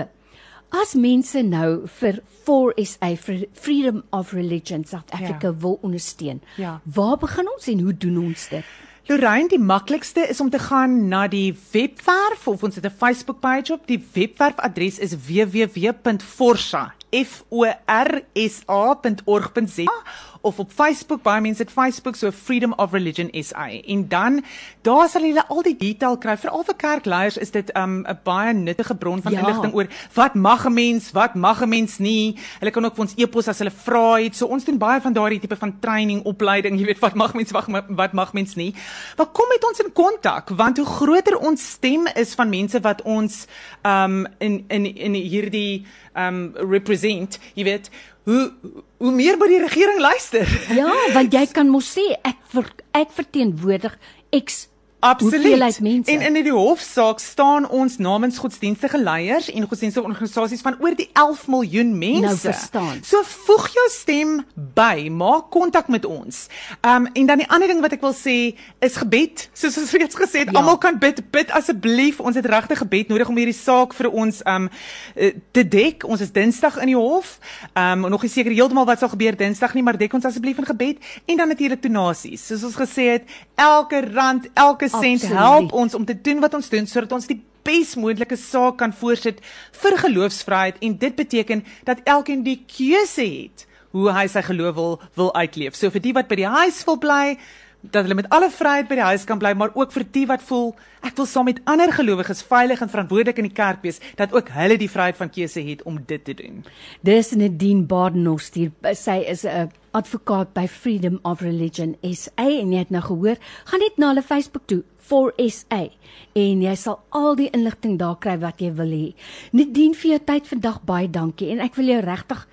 as mense nou vir 4SA vir Freedom of Religion South Africa Ja. wil ondersteun, Ja. waar begin ons en hoe doen ons dit? Lorraine, die maklikste is om te gaan na die webwerf of ons het 'n Facebook page op. Die webwerfadres is www.forsa of op Facebook, baie mense het Facebook so Freedom of Religion SA. En dan daar sal jy al die detail kry. Veral vir kerkleiers is dit um, 'n baie nuttige bron van Ja. inligting oor wat mag 'n mens, wat mag 'n mens nie. Hulle kan ook vir ons e-pos as hulle vra het. So ons doen baie van daardie tipe van training, opleiding, jy weet wat mag mens, wat, wat mag mens nie. Maar kom met ons in kontak want hoe groter ons stem is van mense wat ons um in in in hierdie um represent, jy weet, hoe hoe meer by die regering luister. Ja, want jy kan mos sê ek ver, ek verteenwoordig X Absoluut. mense. En in die hofsaak staan ons namens godsdienstige leiers en godsdienstige organisasies van oor die 11 miljoen mense. Nou verstaan. So voeg jou stem by, maak kontak met ons. Um en dan die ander ding wat ek wil sê is gebed. Soos ons reeds gesê het, Ja. almal kan bid, bid asseblief. Ons het regtig gebed nodig om hierdie saak vir ons um eh, te dek. Ons is Dinsdag in die hof. Um nog nie seker heeltemal wat sal gebeur Dinsdag nie, maar dek ons asseblief in gebed en dan natuurlik donasies. Soos ons gesê het, elke rand, elke sent help ons om te doen wat ons doen sodat ons die besmoontlike saak kan voorsit vir geloofsvryheid en dit beteken dat elkeen die keuse het hoe hy sy geloof wil wil uitleef. So vir die wat by die huis wil bly, dat hulle met alle vryheid by die huis kan bly, maar ook vir die wat voel ek wil saam met ander gelowiges veilig en verantwoordelik in die kerk wees, dat ook hulle die vryheid van keuse het om dit te doen. Dis Nadine Badenhorst hier. Sy is 'n advokaat by Freedom of Religion SA en jy het nou gehoor, gaan net na hulle Facebook toe 4SA en jy sal al die inligting daar kry wat jy wil hê. Nadine vir jou tyd vandag baie dankie en ek wil jou regtig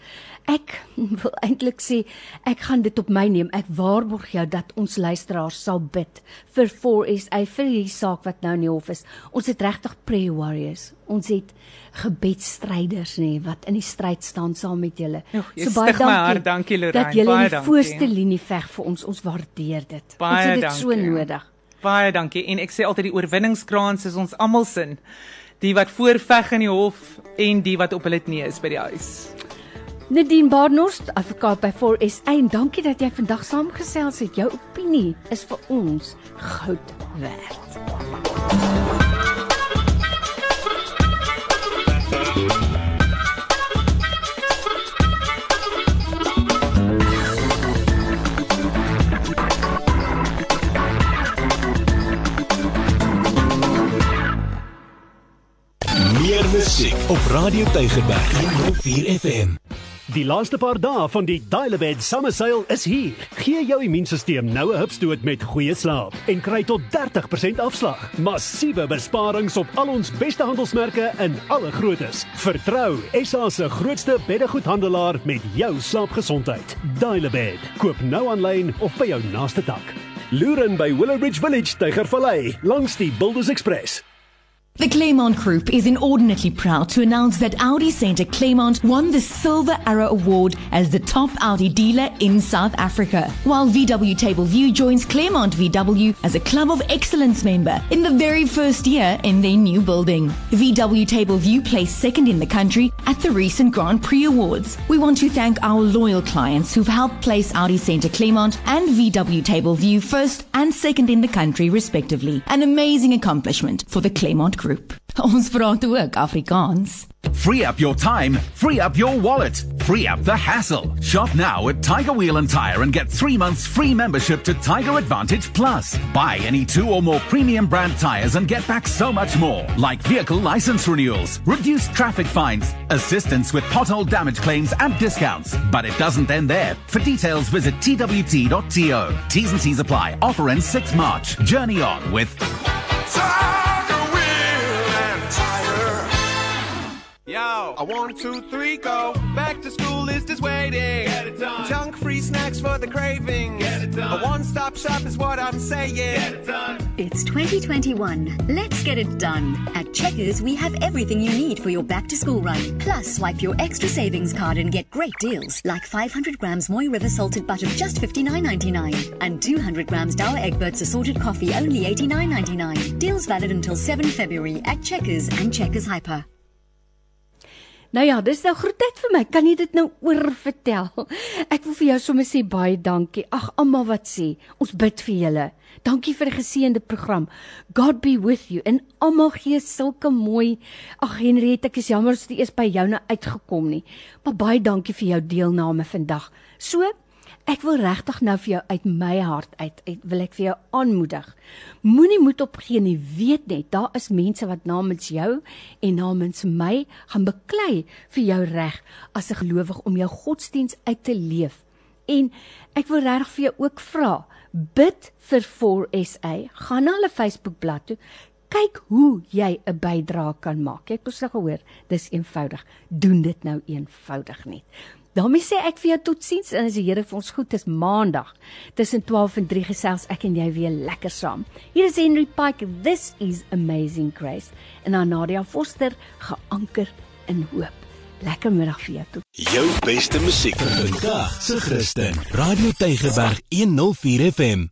ek wil eintlik sê ek gaan dit op my neem. Ek waarborg jou dat ons luisteraars sal bid vir 4SA vir hierdie saak wat nou in die hof is. Ons het regtig prayer warriors. Ons het gebedstryders nê wat in die stryd staan saam met julle. Jy stig my hart. Dankie, Lorraine. Dat julle Baie in die dankie. voorste linie veg vir ons. Ons waardeer dit. Baie ons het dit dankie. so nodig. Baie dankie. En ek sê altyd die oorwinningskrans is ons almal sin. Die wat voorveg in die hof en die wat op hulle knie is by die huis. Nadine Barnard, advokaat by 4SA en dankie dat jy vandag saamgesels het. Jou opinie is vir ons goud werd. Meer musiek op Radio Tygerberg 104 FM. Die laaste paar dae van die Dialabed Summer Sale is hier. Gee jou immuunstelsel nou 'n hupstoot met goeie slaap en kry tot 30% afslag. Massiewe besparings op al ons beste handelsmerke in alle groottes. Vertrou SA se grootste beddegoedhandelaar met jou slaapgesondheid. Dialabed. Koop nou aanlyn of by jou naaste tak. Loer in by Willowbridge Village, Tygervallei, langs die Builders Express. The Claymont Group is inordinately proud to announce that Audi Centre Claymont won the Silver Arrow Award as the top Audi dealer in South Africa, while VW Tableview joins Claymont VW as a Club of Excellence member in the very first year in their new building. VW Tableview placed second in the country at the recent Grand Prix Awards. We want to thank our loyal clients who've helped place Audi Centre Claymont and VW Tableview first and second in the country respectively. An amazing accomplishment for the Claymont Group. Ons praat ook Afrikaans. Free up your time, free up your wallet, free up the hassle. Shop now at Tiger Wheel and Tire and get three months free membership to Tiger Advantage Plus. Buy any two or more premium brand tires and get back so much more, like vehicle license renewals, reduced traffic fines, assistance with pothole damage claims and discounts. But it doesn't end there. For details, visit twt.to. T's and C's apply. Offer ends 6 March. Journey on with Yo, a one, two, three, go. Back to school is just waiting. Get it done. Junk free snacks for the cravings. Get it done. A one stop shop is what I'm saying. Get it done. It's 2021. Let's get it done. At Checkers, we have everything you need for your back to school run. Plus, swipe your extra savings card and get great deals like 500 grams Moy River salted butter just $59.99 and 200 grams Dower Egberts assorted coffee only $89.99. Deals valid until 7 February at Checkers and Checkers Hyper. Nou ja, dis nou groet tyd vir my. Kan jy dit nou oor vertel? Ek wil vir jou sommer sê baie dankie. Ag, almal wat sê, ons bid vir julle. Dankie vir 'n geseënde program. God be with you. En almal gee sulke mooi. Ag Henriette, ek is jammer as dit eers by jou nou uitgekom nie. Maar baie dankie vir jou deelname vandag. So Ek wil regtig nou vir jou uit my hart uit, uit wil ek vir jou aanmoedig. Moenie moed opgee nie. Weet net, daar is mense wat namens jou en namens my gaan beklei vir jou reg as 'n gelowig om jou godsdiens uit te leef. En ek wil regtig vir jou ook vra, bid vir 4SA. Gaan na hulle Facebookblad toe. Kyk hoe jy 'n bydrae kan maak. Ek het mos gehoor, dis eenvoudig. Doen dit nou eenvoudig net. Daarmee sê ek vir jou totsiens en as die Here vir ons goed is maandag tussen 12 en 3 gesels ek en jy weer lekker saam. Hier is Henry Pike. This is amazing grace. En aan Nadia Foster geanker in hoop. Lekker middag vir jou. Tot. Jou beste musiek vir vandag se Christen. Radio Tygerberg 104 FM.